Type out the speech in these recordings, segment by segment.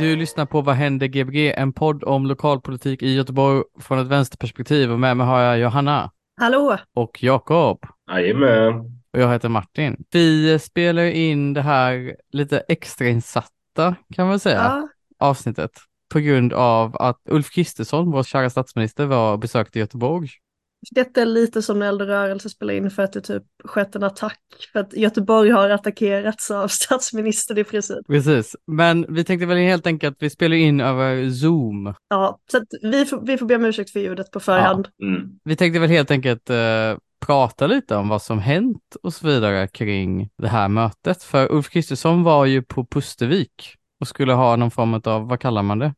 Du lyssnar på Vad händer Gbg? En podd om lokalpolitik i Göteborg från ett vänsterperspektiv och med mig har jag Johanna Hallå! och Jakob Jajamän. och jag heter Martin. Vi spelar in det här lite extrainsatta kan man säga Ja, avsnittet på grund av att Ulf Kristersson, vår kära statsminister, var och besökte Göteborg. Detta är lite som när och rörelse spelar in för att det typ skett en attack. För att Göteborg har attackerats av statsministern i princip. Precis, men vi tänkte väl helt enkelt att vi spelar in över Zoom. Ja, så vi, får, vi får be om ursäkt för ljudet på förhand. Mm. Vi tänkte väl helt enkelt eh, prata lite om vad som hänt och så vidare kring det här mötet. För Ulf Kristersson var ju på Pustervik och skulle ha någon form av, vad kallar man det?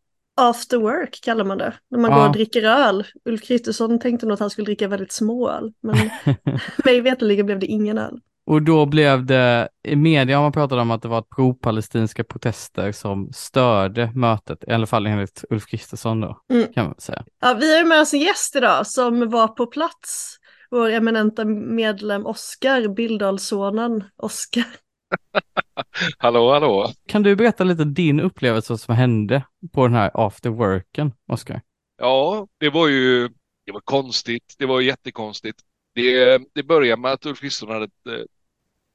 After work kallar man det. När man Ja. går och dricker öl. Ulf Kristersson tänkte nog att han skulle dricka väldigt små öl. Men mig veterligen blev det ingen öl. Och då blev det, i media har man pratat om att det var pro-palestinska protester som störde mötet, i alla fall enligt Ulf Kristersson då, Mm. kan man säga. Ja, vi har ju med oss en gäst idag som var på plats. Vår eminenta medlem Oskar, Bildalssonen Oskar. Hallå, hallå. Kan du berätta lite din upplevelse som hände på den här after worken, Oskar? Ja, det var ju det var konstigt. Det var jättekonstigt. Det, det började med att Ulf Kristersson hade ett eh,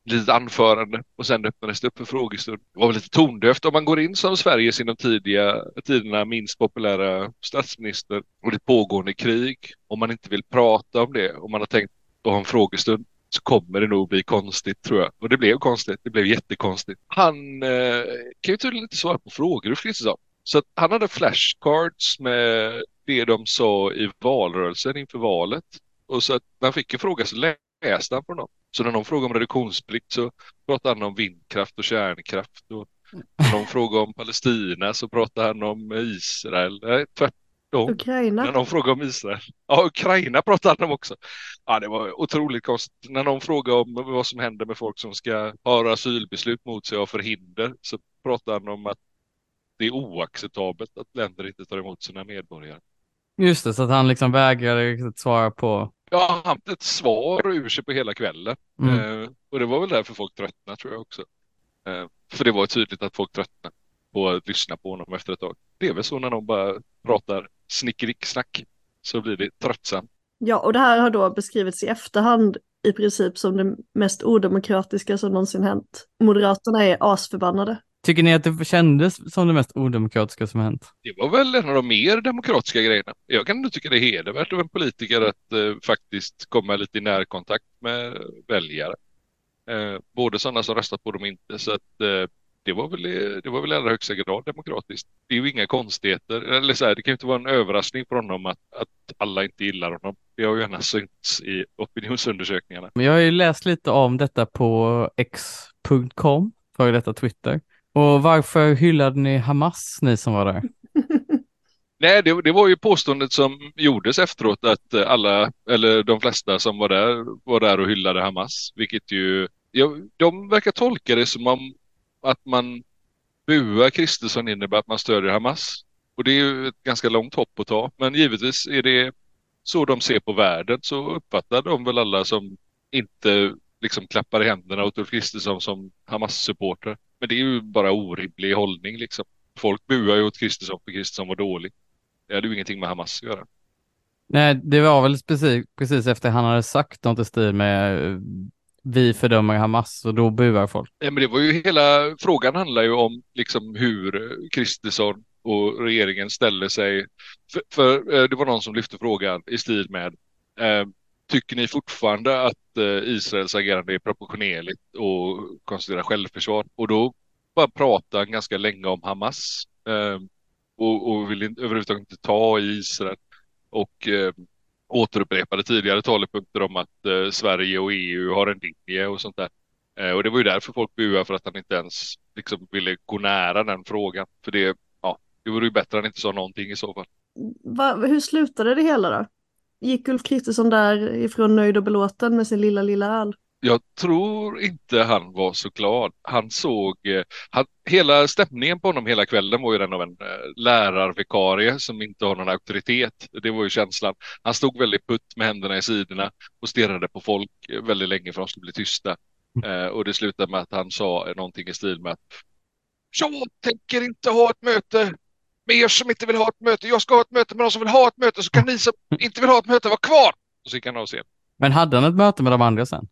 litet anförande och sen öppnades det upp för frågestund. Det var väl lite tondövt om man går in som Sveriges inom tidiga tiderna minst populära statsminister och det pågående krig. Om man inte vill prata om det, om man har tänkt att ha en frågestund så kommer det nog bli konstigt tror jag. Och det blev konstigt. Det blev jättekonstigt. Han eh, kan ju tydligen inte svara på frågor, det som. Så att han hade flashcards med det de sa i valrörelsen inför valet. Och så att när han fick en fråga så läste han från dem. Så när någon frågade om reduktionsplikt så pratade han om vindkraft och kärnkraft. Och när någon frågade om Palestina så pratade han om Israel. Nej, tvärtom. När Ukraina. någon frågade om Israel. Ja, Ukraina pratade han om också. Ja, det var otroligt konstigt. När någon frågade om vad som händer med folk som ska ha asylbeslut mot sig och förhinder så pratade han om att det är oacceptabelt att länder inte tar emot sina medborgare. Just det, så att han liksom vägrade svara på... Ja, han hade ett svar ur sig på hela kvällen. Mm. Eh, och det var väl därför folk tröttnade tror jag också. Eh, för det var tydligt att folk tröttnade på att lyssna på honom efter ett tag. Det är väl så när någon bara pratar snickericksnack så blir det tröttsamt. Ja, och det här har då beskrivits i efterhand i princip som det mest odemokratiska som någonsin hänt. Moderaterna är asförbannade. Tycker ni att det kändes som det mest odemokratiska som hänt? Det var väl en av de mer demokratiska grejerna. Jag kan nog tycka det är hedervärt av en politiker att eh, faktiskt komma lite i närkontakt med väljare. Eh, både sådana som röstat på dem inte. Så att eh, det var väl det var väl i allra högsta grad demokratiskt. Det är ju inga konstigheter. Eller så här, det kan ju inte vara en överraskning för honom att, att alla inte gillar honom. Det har ju gärna synts i opinionsundersökningarna. Men Jag har ju läst lite om detta på x.com, före detta Twitter. Och varför hyllade ni Hamas, ni som var där? Nej, det, det var ju påståendet som gjordes efteråt att alla, eller de flesta som var där, var där och hyllade Hamas. Vilket ju, ja, de verkar tolka det som om att man buar Kristersson innebär att man stödjer Hamas. Och det är ju ett ganska långt hopp att ta. Men givetvis är det så de ser på världen så uppfattar de väl alla som inte liksom klappar i händerna åt Ulf Kristersson som Hamas-supporter. Men det är ju bara orimlig hållning liksom. Folk buar ju åt Kristersson för Kristersson var dålig. Det hade ju ingenting med Hamas att göra. Nej, det var väl precis, precis efter han hade sagt något i stil med vi fördömer Hamas och då buar folk. Ja, men det var ju hela frågan handlar ju om liksom hur Kristersson och regeringen ställer sig. För, för eh, det var någon som lyfte frågan i stil med eh, Tycker ni fortfarande att eh, Israels agerande är proportionerligt och konstaterar självförsvar? Och då bara prata ganska länge om Hamas eh, och, och vill inte, överhuvudtaget inte ta i Israel och eh, återupprepade tidigare talepunkter om att eh, Sverige och EU har en linje och sånt där. Eh, och det var ju därför folk buade för att han inte ens liksom ville gå nära den frågan. För det, ja, det vore ju bättre att han inte sa någonting i så fall. va, hur slutade det hela då? Gick Ulf Kristersson därifrån nöjd och belåten med sin lilla, lilla öl? Jag tror inte han var så glad. Han såg, eh, han, hela stämningen på honom hela kvällen var ju den av en eh, lärarvikarie som inte har någon auktoritet. Det var ju känslan. Han stod väldigt putt med händerna i sidorna och stirrade på folk eh, väldigt länge för att de skulle bli tysta. Eh, och det slutade med att han sa någonting i stil med att jag tänker inte ha ett möte med er som inte vill ha ett möte. Jag ska ha ett möte med de som vill ha ett möte så kan ni som inte vill ha ett möte vara kvar. Och så gick han av scen. Men hade han ett möte med de andra sen?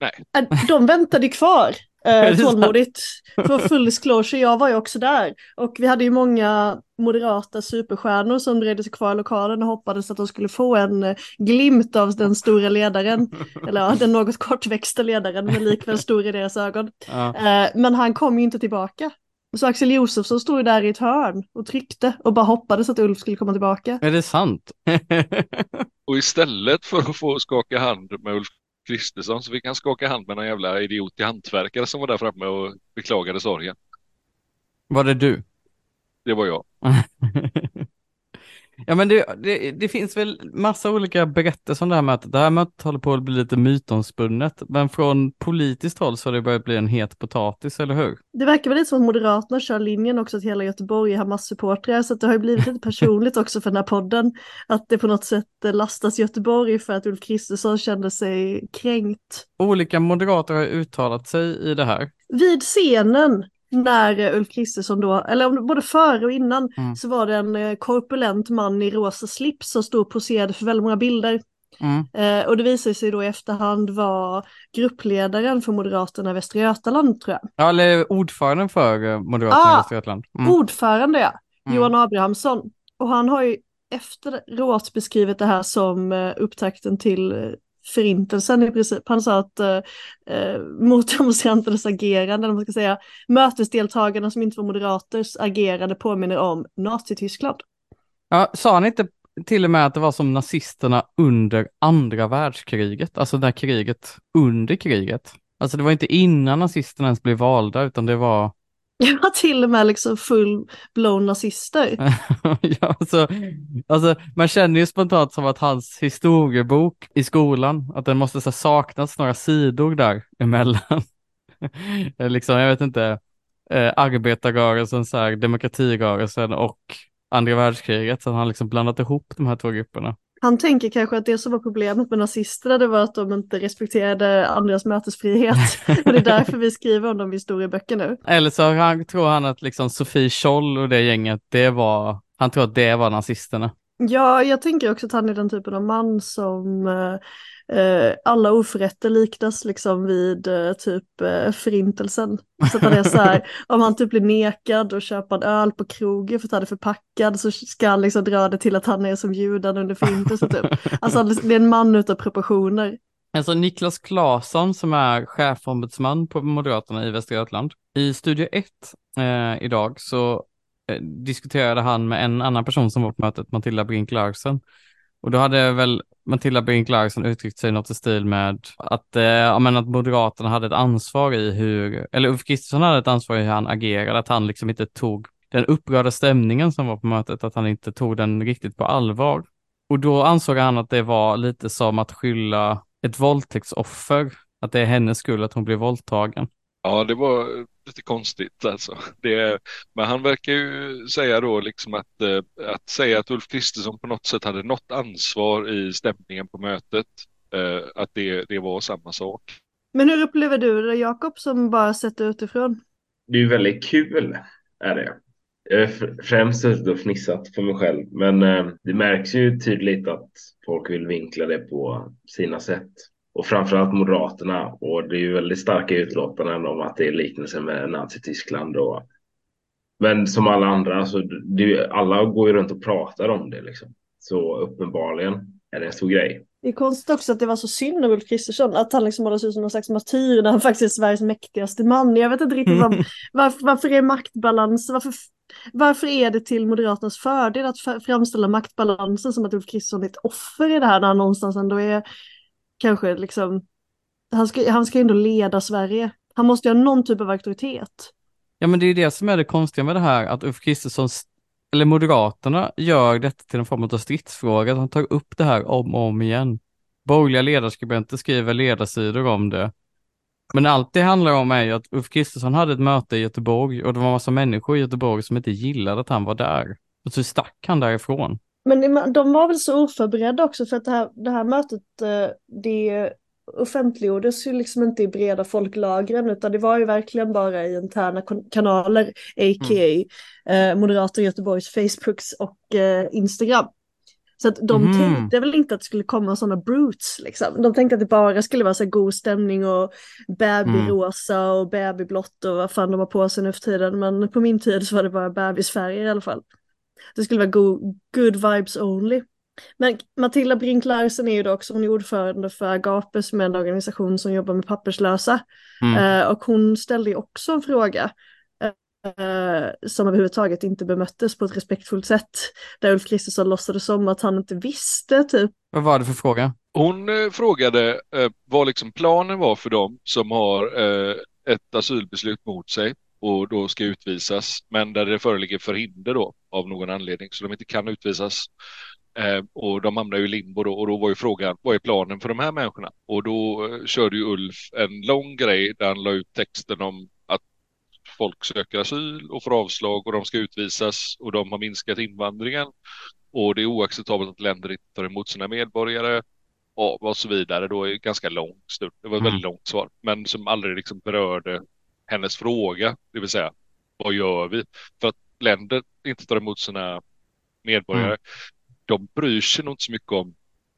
Äh, De väntade kvar eh, tålmodigt. För full disclosure, jag var ju också där. Och vi hade ju många moderata superstjärnor som dröjde sig kvar i lokalen och hoppades att de skulle få en eh, glimt av den stora ledaren. Eller ja, den något kortväxta ledaren, men likväl stor i deras ögon. Ja. Eh, men han kom ju inte tillbaka. Så Axel Josefsson stod ju där i ett hörn och tryckte och bara hoppades att Ulf skulle komma tillbaka. Är det sant? Och istället för att få skaka hand med Ulf Kristersson så fick han skaka hand med någon jävla idiot i hantverkare som var där framme och beklagade sorgen. Var det du? Det var jag. Ja men det, det, det finns väl massa olika berättelser om det här mötet. Det här mötet håller på att bli lite mytomspunnet, men från politiskt håll så har det börjat bli en het potatis, eller hur? Det verkar väl lite som att Moderaterna kör linjen också att hela Göteborg har masssupportrar så att det har ju blivit lite personligt också för den här podden. Att det på något sätt lastas Göteborg för att Ulf Kristersson kände sig kränkt. Olika moderater har uttalat sig i det här. Vid scenen när eh, Ulf Kristersson då, eller både före och innan, Mm. så var det en eh, korpulent man i rosa slips som stod och poserade för väldigt många bilder. Mm. Eh, och det visade sig då i efterhand vara gruppledaren för Moderaterna i Västra Götaland tror jag. Ja, eller ordföranden för eh, Moderaterna Ah! i Västra Götaland. Mm. Ordförande ja, Mm. Johan Abrahamsson. Och han har ju efteråt beskrivit det här som upptakten till förintelsen i princip. Han sa att eh, eh motdemonstranternas agerande, eller vad man ska säga, mötesdeltagarna som inte var moderaters agerande påminner om Nazityskland. Ja, sa han inte till och med att det var som nazisterna under andra världskriget, alltså det här kriget under kriget? Alltså det var inte innan nazisterna ens blev valda, utan det var det var till och med liksom full-blown nazister. ja, alltså, alltså, man känner ju spontant som att hans historiebok i skolan, att den måste så saknas några sidor där emellan. Eh, liksom, jag vet inte, eh, arbetarrörelsen, så här, demokratirörelsen och andra världskriget, så han har liksom blandat ihop de här två grupperna. Han tänker kanske att det som var problemet med nazisterna det var att de inte respekterade andras mötesfrihet. och det är därför vi skriver om dem i historieböcker nu. Eller så han, tror han att liksom Sofie Scholl och det gänget, det var, han tror att det var nazisterna. Ja, jag tänker också att han är den typen av man som eh, alla oförrätter liknas liksom vid eh, typ eh, förintelsen. Så att han är så här, om han typ blir nekad och köpa en öl på krogen för att han är förpackad så ska han liksom dra det till att han är som judarna under förintelsen typ. Alltså det är en man utav proportioner. Alltså Niklas Claesson som är chefombudsman på Moderaterna i Västra Götaland. I Studio 1 eh, idag så eh, diskuterade han med en annan person som var på mötet, Matilda Brink Larsen. Och då hade väl Matilda Brink Larsson uttryckt sig något i stil med att, eh, ja, men att Moderaterna hade ett ansvar i hur, eller Ulf Kristersson hade ett ansvar i hur han agerade, att han liksom inte tog den upprörda stämningen som var på mötet, att han inte tog den riktigt på allvar. Och då ansåg han att det var lite som att skylla ett våldtäktsoffer, att det är hennes skull att hon blir våldtagen. Ja, det var lite konstigt alltså. Det, men han verkar ju säga då liksom att, eh, att säga att Ulf Kristersson på något sätt hade något ansvar i stämningen på mötet, eh, att det, det var samma sak. Men hur upplever du det Jakob som bara sett det utifrån? Det är ju väldigt kul, är det. Jag har fr- främst suttit och fnissat för mig själv, men eh, det märks ju tydligt att folk vill vinkla det på sina sätt. Och framförallt Moderaterna, och det är ju väldigt starka utlåtanden om att det är liknelser med Nazityskland. Och... Men som alla andra, så det är ju, alla går ju runt och pratar om det liksom. Så uppenbarligen är det en stor grej. Det är konstigt också att det var så synd om Ulf Kristersson, att han liksom målades ut som någon slags martyr när han faktiskt är Sveriges mäktigaste man. Jag vet inte riktigt vad, varför, varför är maktbalans, varför, varför är det till Moderaternas fördel att framställa maktbalansen som att Ulf Kristersson är ett offer i det här när han någonstans ändå är kanske liksom, han ska, han ska ändå leda Sverige. Han måste ju ha någon typ av auktoritet. Ja men det är ju det som är det konstiga med det här, att Ulf Kristersson eller Moderaterna gör detta till en form av stridsfråga. Han tar upp det här om och om igen. Borgerliga ledarskribenter skriver ledarsidor om det. Men allt det handlar om är ju att Ulf Kristersson hade ett möte i Göteborg och det var en massa människor i Göteborg som inte gillade att han var där. Och så stack han därifrån. Men de var väl så oförberedda också för att det här, det här mötet, eh, det offentliggjordes ju liksom inte i breda folklagren utan det var ju verkligen bara i interna kanaler, a.k.a. Mm. Eh, Moderater Göteborgs Facebooks och eh, Instagram. Så att de mm. tänkte väl inte att det skulle komma sådana brutes liksom. De tänkte att det bara skulle vara så god stämning och babyrosa mm. och babyblått och vad fan de har på sig nu för tiden. Men på min tid så var det bara bebisfärger i alla fall. Det skulle vara go good vibes only. Men Matilda Brink Larsen är ju då också hon är ordförande för Agape som är en organisation som jobbar med papperslösa. Mm. Uh, och hon ställde ju också en fråga uh, som överhuvudtaget inte bemöttes på ett respektfullt sätt. Där Ulf Kristersson låtsades som att han inte visste typ. Vad var det för fråga? Hon uh, frågade vad liksom planen var för dem som har ett asylbeslut mot sig och då ska utvisas, men där det föreligger förhinder då av någon anledning så de inte kan utvisas. Eh, och de hamnar ju i limbo då och då var ju frågan, vad är planen för de här människorna? Och då eh, körde ju Ulf en lång grej där han la ut texten om att folk söker asyl och får avslag och de ska utvisas och de har minskat invandringen och det är oacceptabelt att länder inte tar emot sina medborgare och, så vidare. Då är det ganska långt stund. Det var ett mm. väldigt långt svar, men som aldrig liksom berörde hennes fråga, det vill säga vad gör vi? För att länder inte tar emot sina medborgare. Mm de bryr sig nog inte så mycket om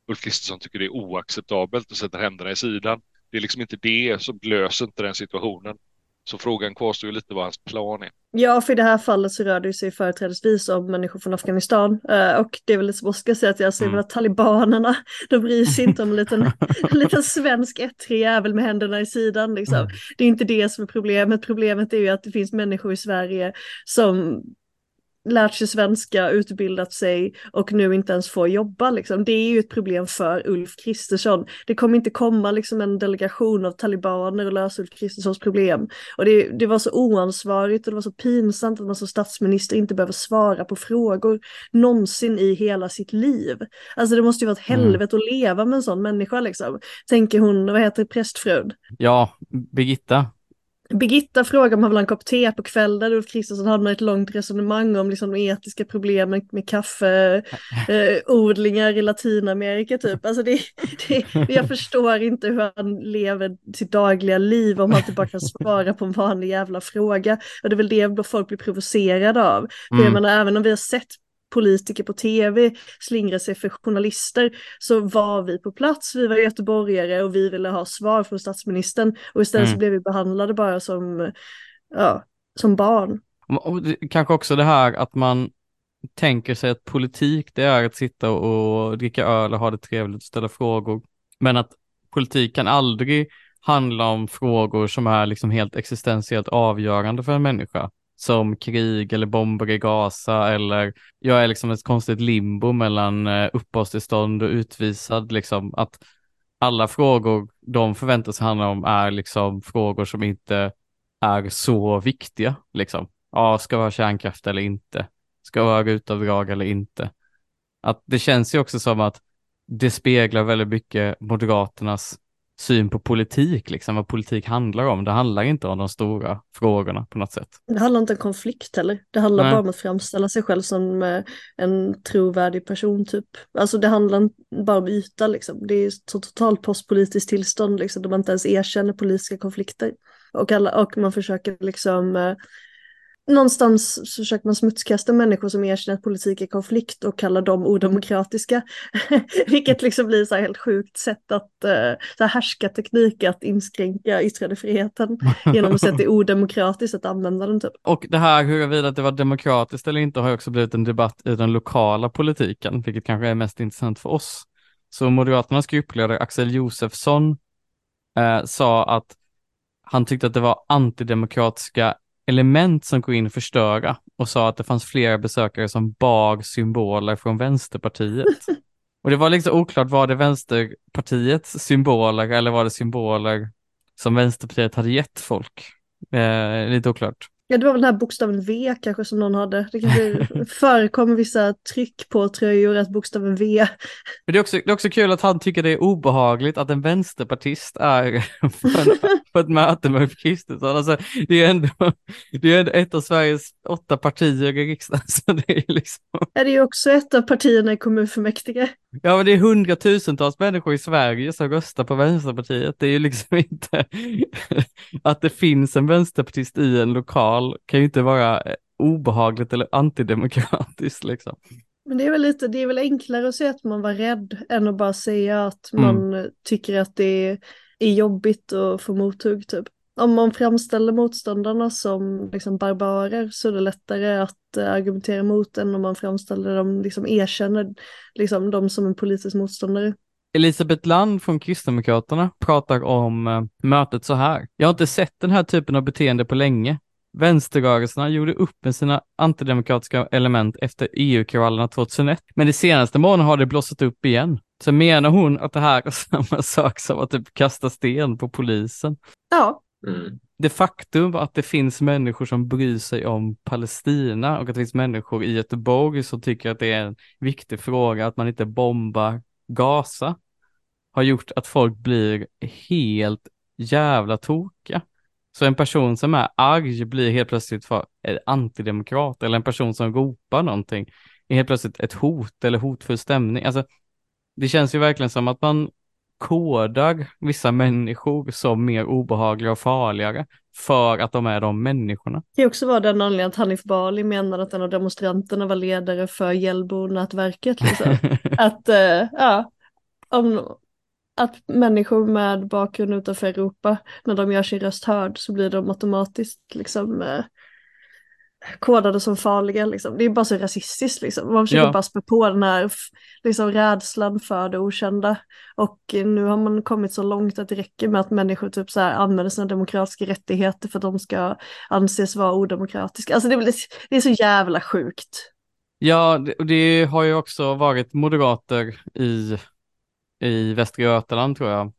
Ulf Kristersson tycker det är oacceptabelt och sätter händerna i sidan. Det är liksom inte det som löser inte den situationen. Så frågan kvarstår ju lite vad hans plan är. Ja, för i det här fallet så rör det sig företrädesvis om människor från Afghanistan. Uh, och det är väl lite som Oskar säger att jag säger mm. att talibanerna, de bryr sig inte om en liten, en liten svensk ettrig jävel med händerna i sidan. Liksom. Mm. Det är inte det som är problemet. Problemet är ju att det finns människor i Sverige som lärt sig svenska, utbildat sig och nu inte ens får jobba. Liksom. Det är ju ett problem för Ulf Kristersson. Det kommer inte komma liksom, en delegation av talibaner och lösa Ulf Kristerssons problem. Och det, det var så oansvarigt och det var så pinsamt att man som statsminister inte behöver svara på frågor någonsin i hela sitt liv. Alltså det måste ju vara ett mm. helvete mm. att leva med en sån människa liksom. Tänker hon, vad heter prästfrun? Ja, Birgitta. Birgitta frågar om man vill ha en kopp te på kvällen. Ulf Kristersson hade ett långt resonemang om liksom de etiska problemen med kaffeodlingar eh, i Latinamerika typ. Alltså det, det, jag förstår inte hur han lever sitt dagliga liv om han inte bara kan svara på en vanlig jävla fråga. Och det är väl det folk blir provocerade av. För mm. jag menar, även om vi har sett politiker på tv slingra sig för journalister så var vi på plats, vi var göteborgare och vi ville ha svar från statsministern och istället mm. så blev vi behandlade bara som, ja, som barn. Och kanske också det här att man tänker sig att politik det är att sitta och dricka öl och ha det trevligt och ställa frågor. Men att politik kan aldrig handla om frågor som är liksom helt existentiellt avgörande för en människa som krig eller bomber i Gaza eller jag är liksom ett konstigt limbo mellan eh, uppehållstillstånd och utvisad liksom att alla frågor de förväntas handla om är liksom frågor som inte är så viktiga liksom. Ja, ska vi ha kärnkraft eller inte? Ska vi ha rutavdrag eller inte? Att det känns ju också som att det speglar väldigt mycket Moderaternas syn på politik, liksom vad politik handlar om. Det handlar inte om de stora frågorna på något sätt. Det handlar inte om konflikt heller. Det handlar Nej. bara om att framställa sig själv som eh, en trovärdig person typ. Alltså det handlar bara om yta liksom. Det är så totalt postpolitiskt tillstånd liksom, där man inte ens erkänner politiska konflikter. Och, alla, och man försöker liksom eh, någonstans så försöker man smutskasta människor som erkänner att politik är konflikt och kallar dem odemokratiska. Vilket liksom blir så här helt sjukt sätt att, uh, så här härska teknik att inskränka yttrandefriheten genom att säga att det är odemokratiskt att använda den typ. Och det här huruvida det var demokratiskt eller inte har också blivit en debatt i den lokala politiken, vilket kanske är mest intressant för oss. Så Moderaternas gruppledare Axel Josefsson eh, sa att han tyckte att det var antidemokratiska element som går in och förstöra och sa att det fanns flera besökare som bar symboler från Vänsterpartiet. Och det var liksom oklart, var det Vänsterpartiets symboler eller var det symboler som Vänsterpartiet hade gett folk? Eh, lite oklart. Ja, det var väl den här bokstaven V kanske som någon hade. Det kanske förekommer vissa tryck på tröjor att bokstaven V. Men det, är också, det är också kul att han tycker det är obehagligt att en vänsterpartist är på, ett möte med Ulf Kristersson. Alltså, det, är ändå, det är ändå ett av Sveriges åtta partier i riksdagen. Så det är liksom... Är det också ett av partierna i kommunfullmäktige. Ja, men det är hundratusentals människor i Sverige som röstar på Vänsterpartiet. Det är ju liksom inte att det finns en vänsterpartist i en lokal kan ju inte vara eh, obehagligt eller antidemokratiskt liksom. Men det är väl lite, det är väl enklare att säga att man var rädd än att bara säga att Mm. man tycker att det är, är jobbigt att få mothugg typ. Om man framställer motståndarna som liksom barbarer så är det lättare att eh, argumentera mot än om man framställer dem, liksom erkänner liksom, dem som en politisk motståndare. Elisabeth Land från Kristdemokraterna pratar om eh, mötet så här. Jag har inte sett den här typen av beteende på länge. Vänsterrörelserna gjorde upp med sina antidemokratiska element efter EU-kravallerna 2001, men de senaste månaderna har det blossat upp igen. Så menar hon att det här är samma sak som att typ kasta sten på polisen? Ja, Mm. det faktum att det finns människor som bryr sig om Palestina och att det finns människor i Göteborg som tycker att det är en viktig fråga att man inte bombar Gaza har gjort att folk blir helt jävla tokiga. Så en person som är arg blir helt plötsligt för antidemokrat eller en person som ropar någonting är helt plötsligt ett hot eller hotfull stämning. Alltså, det känns ju verkligen som att man kodar vissa människor som mer obehagliga och farligare för att de är de människorna. det kan också vara den anledningen att Hanif Bali menade att en av demonstranterna var ledare för Hjällbo-nätverket. Liksom. att, eh, ja, om, att människor med bakgrund utanför Europa, när de gör sin röst hörd så blir de automatiskt liksom eh, kodade som farliga. Liksom. Det är bara så rasistiskt liksom. Man försöker Ja. bara spä på den här liksom, rädslan för det okända. Och nu har man kommit så långt att det räcker med att människor typ så här använder sina demokratiska rättigheter för att de ska anses vara odemokratiska. Alltså det är, det är så jävla sjukt. Ja, det, och det har ju också varit moderater i, i Västra Götaland tror jag.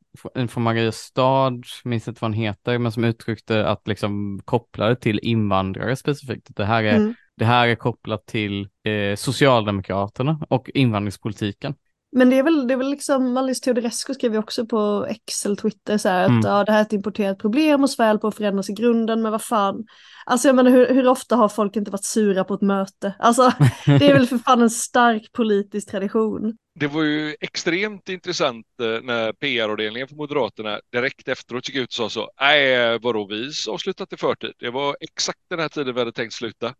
Från Mariestad, minns inte vad han heter, men som uttryckte att liksom kopplade till invandrare specifikt. Det här är, Mm. det här är kopplat till eh, Socialdemokraterna och invandringspolitiken. Men det är väl, det är väl liksom, Alice Teodorescu skrev ju också på eller Twitter så här att Mm. ja, det här är ett importerat problem och Sverige håller på att förändras i grunden, men vad fan. Alltså jag menar hur, hur ofta har folk inte varit sura på ett möte? Alltså det är väl för fan en stark politisk tradition. Det var ju extremt intressant eh, när PR-avdelningen för Moderaterna direkt efteråt gick ut och sa så. Nej, vadå vi har slutat i förtid. Det var exakt den här tiden vi hade tänkt sluta.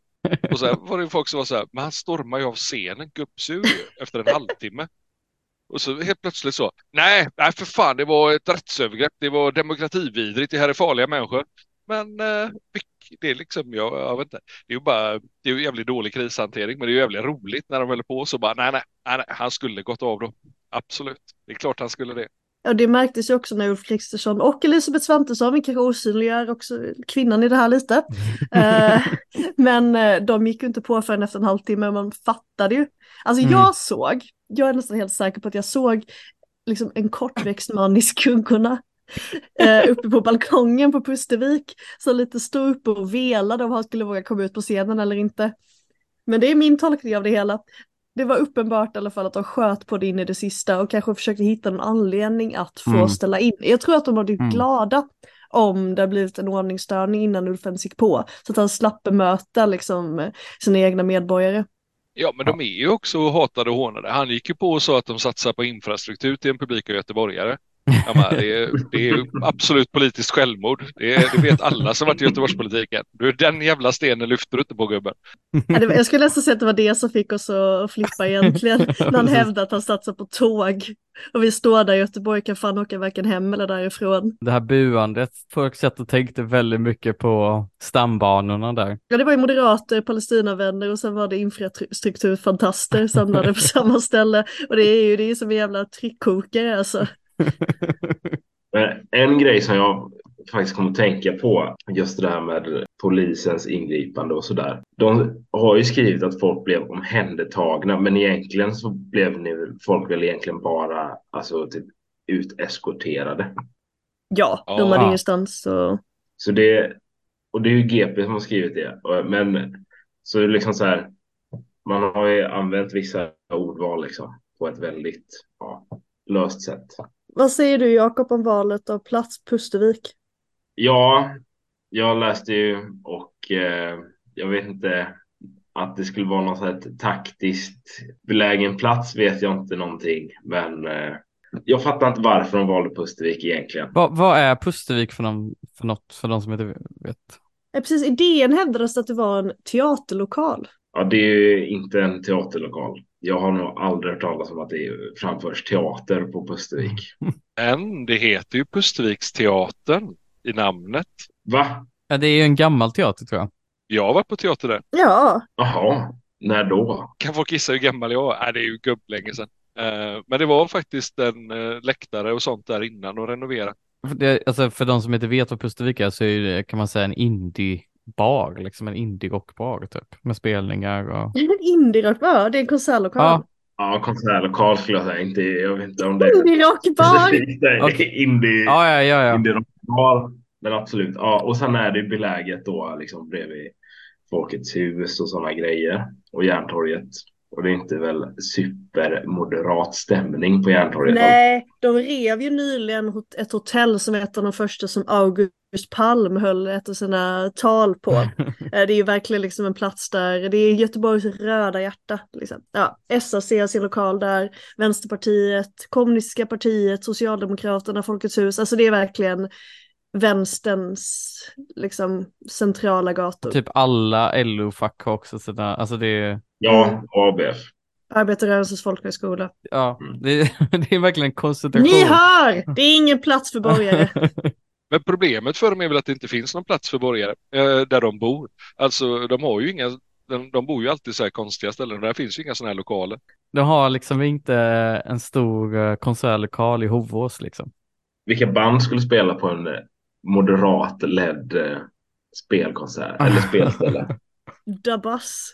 Och sen var det folk som var så här, men han stormar ju av scenen, gubbsur ju, efter en halvtimme. Och så helt plötsligt så, nej, nej för fan, det var ett rättsövergrepp, det var demokratividrigt, det här är farliga människor. Men eh, det är liksom, jag, jag vet inte, det är ju bara, det är ju jävligt dålig krishantering, men det är ju jävligt roligt när de håller på så bara, nej, nej, han skulle gått av då. Absolut, det är klart han skulle det. Och det märktes ju också när Ulf Kristersson och Elisabeth Svantesson, vi kanske osynliggör också kvinnan i det här lite. Eh, men eh, de gick ju inte på förrän efter en halvtimme, man fattade ju. Alltså Mm. jag såg, jag är nästan helt säker på att jag såg liksom en kortväxt man i skuggorna. eh, uppe på balkongen på Pustervik. Så lite stod uppe och velade om han skulle våga komma ut på scenen eller inte. Men det är min tolkning av det hela. Det var uppenbart i alla fall att de sköt på det in i det sista och kanske försökte hitta någon anledning att få Mm. ställa in. Jag tror att de har blivit Mm. glada om det har blivit en ordningsstörning innan Ulf ens gick på. Så att han slapp bemöta liksom sina egna medborgare. Ja, men de är ju också hatade och hånade. Han gick ju på och sa att de satsar på infrastruktur till en publik av göteborgare. Jag menar, det, är, det är ju absolut politiskt självmord. Det, är, det vet alla som varit i Göteborgspolitiken. Du, den jävla stenen lyfter du inte på gubben. Jag skulle nästan säga att det var det som fick oss att flippa egentligen. när han hävdade att han satsar på tåg. Och vi står där i Göteborg kan fan åka varken hem eller därifrån. Det här buandet, folk satt och tänkte väldigt mycket på stambanorna där. Ja, det var ju moderater, Palestinavänner och sen var det infrastrukturfantaster samlade på samma ställe. Och det är ju det är som en jävla tryckkokare alltså. Men en grej som jag faktiskt kom att tänka på, just det här med polisens ingripande och sådär. De har ju skrivit att folk blev omhändertagna, men egentligen så blev ni, folk väl egentligen bara alltså, typ, uteskorterade. Ja, de hade ingenstans och... Så det, och det är ju GP som har skrivit det. Men så är det liksom så här. Man har ju använt vissa ordval liksom på ett väldigt ja, löst sätt. Vad säger du Jakob om valet av plats Pustervik? Ja, jag läste ju och eh, jag vet inte att det skulle vara något sätt taktiskt belägen plats vet jag inte någonting. Men eh, jag fattar inte varför de valde Pustervik egentligen. Vad, vad är Pustervik för, någon, för något, för de som inte vet? Eh, Precis, idén hävdades att det var en teaterlokal. Ja, det är ju inte en teaterlokal. Jag har nog aldrig hört talas om att det framförs teater på Pustervik. Men det heter ju Pusterviksteatern i namnet. Va? Ja, det är ju en gammal teater tror jag. Jag har varit på teater där. Ja, Jaha, när då? Kan folk gissa hur gammal jag är? Äh, det är ju gubblänge sedan. Eh, men det var faktiskt en eh, läktare och sånt där innan och renovera. För, det, alltså, för de som inte vet vad Pustervik är så är det, kan man säga en indie-bar, liksom en indie-rockbar typ, med spelningar och... indie-rock, ja det är en konsertlokal. Ja, Ja, konsertlokal skulle jag säga. Inte, jag vet inte om det är Indie-rockbar! Okej. indie, ja, ja, ja. ja. indie rockbar. Men absolut. Ja, och sen är det beläget då liksom bredvid Folkets hus och sådana grejer. Och Järntorget. Och det är inte väl supermoderat stämning på Järntorget. Nej, de rev ju nyligen ett hotell som är ett av de första som August Palm höll ett av sina tal på. Eh, Det är ju verkligen liksom en plats där, det är Göteborgs röda hjärta. Liksom. Ja, SAC har sin lokal där, Vänsterpartiet, Kommunistiska partiet, Socialdemokraterna, Folkets hus. Alltså det är verkligen vänsterns liksom, centrala gator. Typ alla LO-fack har också sina, alltså det är, Ja, ABF. Arbetarrörelsens folkhögskola. ja, Mm. det, det är verkligen en koncentration. Ni hör! Det är ingen plats för borgare. Men problemet för dem är väl att det inte finns någon plats för borgare eh, där de bor. Alltså de har ju inga, de, de bor ju alltid så här konstiga ställen och där finns ju inga sådana här lokaler. De har liksom inte en stor eh, konsertlokal i Hovås liksom. Vilka band skulle spela på en eh, moderat-ledd eh, spelkonsert eller spelställe? Dabas.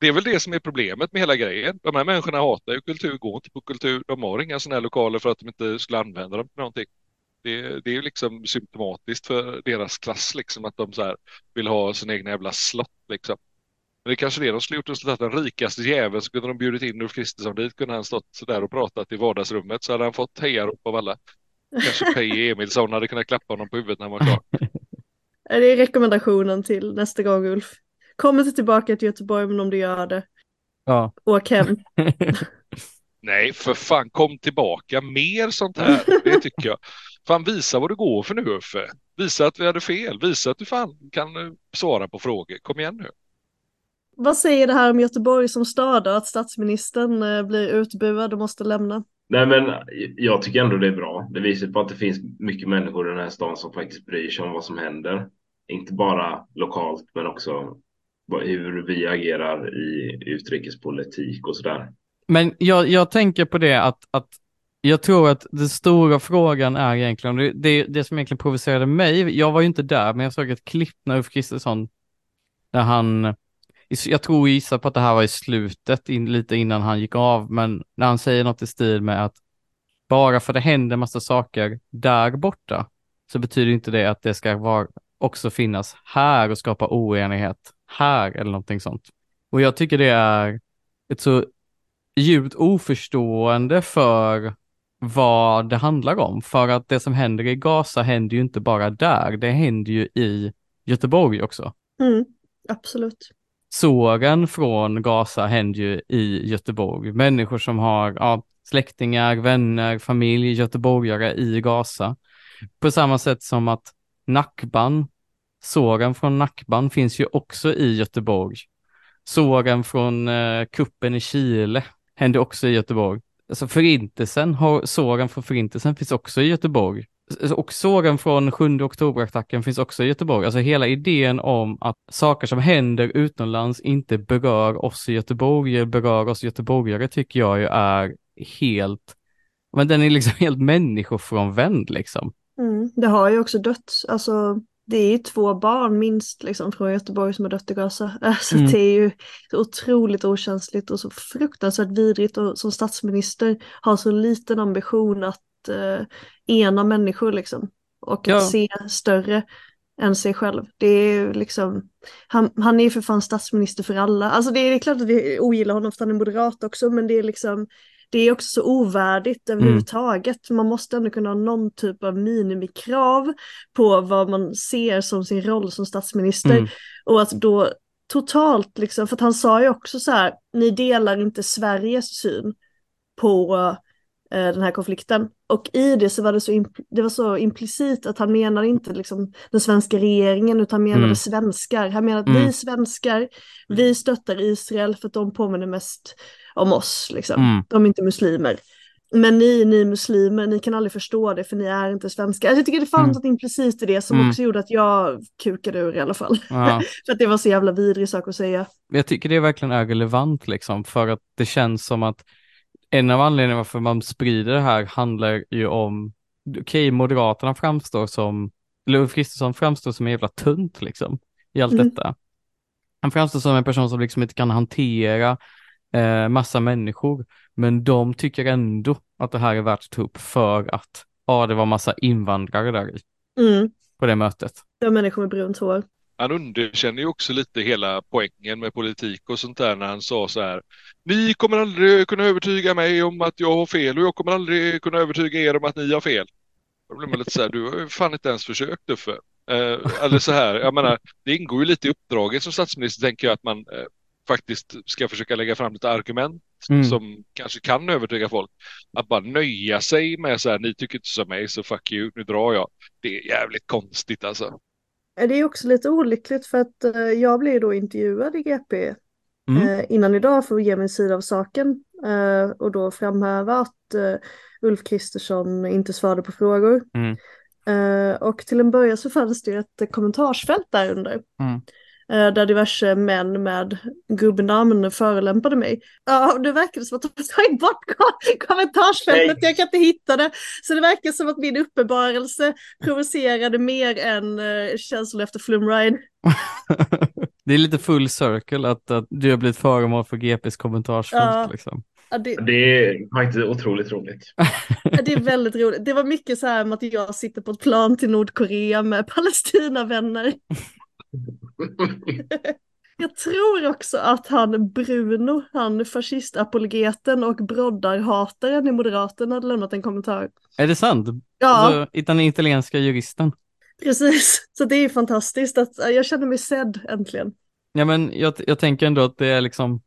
Det är väl det som är problemet med hela grejen. De här människorna hatar ju kultur, går inte på kultur. De har inga sådana här lokaler för att de inte skulle använda dem till någonting. Det, det är ju liksom symptomatiskt för deras klass liksom att de så här vill ha sina egna jävla slott liksom. Men det är kanske det de skulle gjort. De skulle tagit den rikaste jäveln så kunde de bjudit in Ulf Kristersson dit. Kunde han stått så där och pratat i vardagsrummet så hade han fått hejarop av alla. Kanske Peje Emilsson hade kunnat klappa honom på huvudet när han var klar. Det är rekommendationen till nästa gång Ulf. Kom inte tillbaka till Göteborg men om du gör det, Ja. åk hem. Nej, för fan kom tillbaka. Mer sånt här. Det tycker jag. Fan visa vad du går för nu Uffe. Visa att vi hade fel. Visa att du fan kan eh, svara på frågor. Kom igen nu. Vad säger det här om Göteborg som stad då? Att statsministern eh, blir utbuad och måste lämna? Nej, men jag tycker ändå det är bra. Det visar på att det finns mycket människor i den här stan som faktiskt bryr sig om vad som händer. Inte bara lokalt, men också hur vi agerar i utrikespolitik och sådär. Men jag, jag tänker på det att, att jag tror att den stora frågan är egentligen, det, det, det som egentligen provocerade mig, jag var ju inte där, men jag såg ett klipp när Ulf Kristersson, när han, jag tror och gissar på att det här var i slutet, in, lite innan han gick av, men när han säger något i stil med att bara för det händer massa saker där borta, så betyder inte det att det ska vara, också finnas här och skapa oenighet här eller någonting sånt. Och jag tycker det är ett så djupt oförstående för vad det handlar om. För att det som händer i Gaza händer ju inte bara där, det händer ju i Göteborg också. Mm, absolut. Såren från Gaza händer ju i Göteborg. Människor som har ja, släktingar, vänner, familj, göteborgare i Gaza. På samma sätt som att Nackban, såren från Nackban finns ju också i Göteborg. Såren från eh, kuppen i Chile hände också i Göteborg. Alltså förintelsen, har, såren från förintelsen finns också i Göteborg. Och såren från 7 oktober-attacken finns också i Göteborg. Alltså hela idén om att saker som händer utomlands inte berör oss i Göteborg, berör oss göteborgare tycker jag ju är helt, men den är liksom helt människofrånvänd liksom. Mm. Det har ju också dött, alltså det är ju två barn minst liksom från Göteborg som har dött i Gaza. Alltså Mm. det är ju så otroligt okänsligt och så fruktansvärt vidrigt och som statsminister har så liten ambition att eh, ena människor liksom. Och Ja. att se större. än sig själv. Det är liksom, han, han är för fan statsminister för alla. Alltså det är, det är klart att vi ogillar honom för han är moderat också, men det är liksom, det är också så ovärdigt överhuvudtaget. Man måste ändå kunna ha någon typ av minimikrav på vad man ser som sin roll som statsminister. Mm. Och att då totalt, liksom, för att han sa ju också så här, ni delar inte Sveriges syn på den här konflikten. Och i det så var det så, det var så implicit att han menade inte liksom den svenska regeringen utan han menade Mm. svenskar. Han menade att Mm. vi svenskar, vi stöttar Israel för att de påminner mest om oss. Liksom. Mm. De är inte muslimer. Men ni, ni muslimer, ni kan aldrig förstå det för ni är inte svenskar. Alltså, jag tycker det fanns Mm. något implicit i det som Mm. också gjorde att jag kukade ur i alla fall. Ja. för att det var så jävla vidrig sak att säga. Jag tycker det verkligen är relevant liksom för att det känns som att en av anledningarna varför man sprider det här handlar ju om, okej Moderaterna framstår som, eller Ulf Kristersson framstår som en jävla tunt liksom i allt Mm. detta. Han framstår som en person som liksom inte kan hantera eh, massa människor, men de tycker ändå att det här är värt att ta upp för att, ja det var massa invandrare där i, Mm. på det mötet. Det var människor med brunt hår. Han underkänner ju också lite hela poängen med politik och sånt där när han sa så här. Ni kommer aldrig kunna övertyga mig om att jag har fel och jag kommer aldrig kunna övertyga er om att ni har fel. Då blir man lite så här, du har ju fan inte ens försökt Uffe. Eh, eller så här, jag menar, det ingår ju lite i uppdraget som statsminister tänker jag att man eh, faktiskt ska försöka lägga fram lite argument Mm. som kanske kan övertyga folk. Att bara nöja sig med så här, ni tycker inte som mig så fuck you, nu drar jag. Det är jävligt konstigt alltså. Det är också lite olyckligt för att eh, jag blev då intervjuad i GP Mm. eh, innan idag för att ge min sida av saken eh, och då framhäva att Ulf Kristersson inte svarade på frågor. Mm. Och till en början så fanns det ett kommentarsfält där under. Mm. Eh, Där diverse män med gubbnamn förolämpade mig. Ja, det verkade som att de tagit bort kom- kommentarsfältet, Nej. jag kan inte hitta det. Så det verkar som att min uppenbarelse provocerade mer än uh, känslor efter flumride. det är lite full circle att, att du har blivit föremål för GPs kommentarsfält Ja. liksom. Ja, det, Det är faktiskt otroligt roligt. Ja, Det är väldigt roligt. Det var mycket så här med att jag sitter på ett plan till Nordkorea med Palestinavänner. Jag tror också att han Bruno, han fascistapologeten och broddarhataren i Moderaterna hade lämnat en kommentar. Är det sant? Ja, Alltså, den italienska juristen. precis. Så det är fantastiskt att jag känner mig sedd äntligen. Ja, men jag, jag tänker ändå att det är liksom,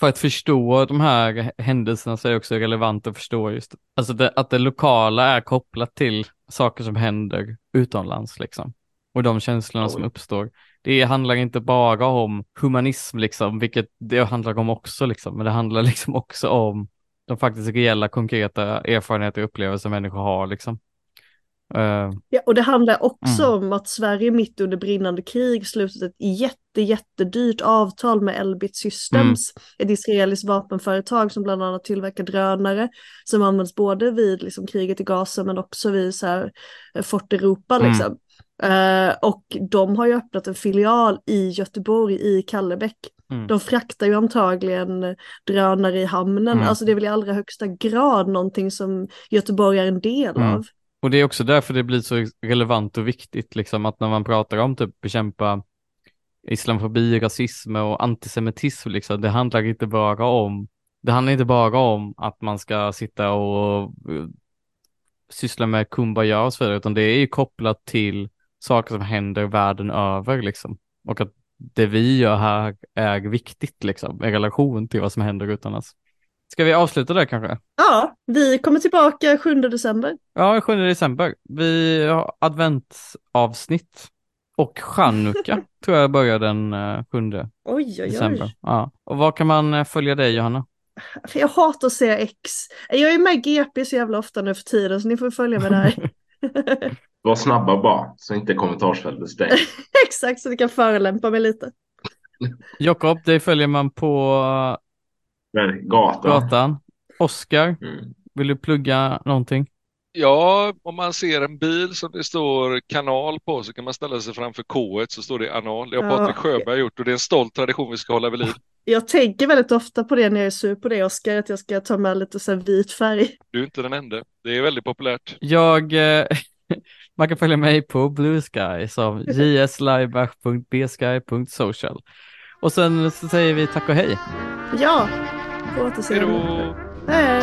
för att förstå de här händelserna så är det också relevant att förstå just, alltså det, att det lokala är kopplat till saker som händer utomlands liksom. Och de känslorna som Ja. uppstår. Det handlar inte bara om humanism liksom, vilket det handlar om också liksom, men det handlar liksom också om de faktiskt reella, konkreta erfarenheter och upplevelser människor har liksom. Eh, Ja, och det handlar också om att Sverige mitt under brinnande krig slutit ett jätte, jättedyrt avtal med Elbit Systems, ett israeliskt vapenföretag som bland annat tillverkar drönare som används både vid liksom, kriget i Gaza men också vid så här, eh, Fort Europa. Mm. Eh, och de har ju öppnat en filial i Göteborg, i Kallebäck. Mm. De fraktar ju antagligen drönare i hamnen. Mm. Alltså det är väl i allra högsta grad någonting som Göteborg är en del Mm. av. Och det är också därför det blir så relevant och viktigt, liksom att när man pratar om typ bekämpa islamofobi, rasism och antisemitism, liksom, det handlar inte bara om, det handlar inte bara om att man ska sitta och eh, syssla med kumbaya och så vidare, utan det är ju kopplat till saker som händer världen över, liksom. Och att det vi gör här är viktigt, liksom, i relation till vad som händer utomlands. Ska vi avsluta där kanske? Ja, vi kommer tillbaka 7 december. Ja, 7 december. Vi har adventsavsnitt och chanukka tror jag börjar den eh, 7 Oj, oj, december. oj. Ja. Och var kan man eh, följa dig Johanna? För Jag hatar att säga X. Jag är med i GP så jävla ofta nu för tiden så ni får följa med där. Var snabba bara, så inte kommentarsfältet stängs. Exakt, så ni kan förelämpa mig lite. Jakob, dig följer man på Men gatan. gatan. Oskar, Mm. vill du plugga någonting? Ja, om man ser en bil som det står kanal på så kan man ställa sig framför K så står det anal. Det har Ja. Patrik Sjöberg gjort och det är en stolt tradition vi ska hålla vid liv. Jag tänker väldigt ofta på det när jag är sur på det Oskar, att jag ska ta med lite så här vit färg. Du är inte den enda. Det är väldigt populärt. Jag, eh, Man kan följa mig på Blue Sky som jslaibach.bsky.social. Och sen så säger vi tack och hej. Ja, på Hej återseende. då! Hej.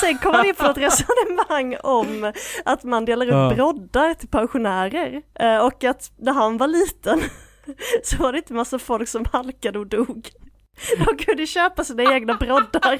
Sen kom man in på ett resonemang om att man delar ut Ja. broddar till pensionärer. Eh, Och att när han var liten så var det inte massa folk som halkade och dog. De kunde köpa sina egna broddar.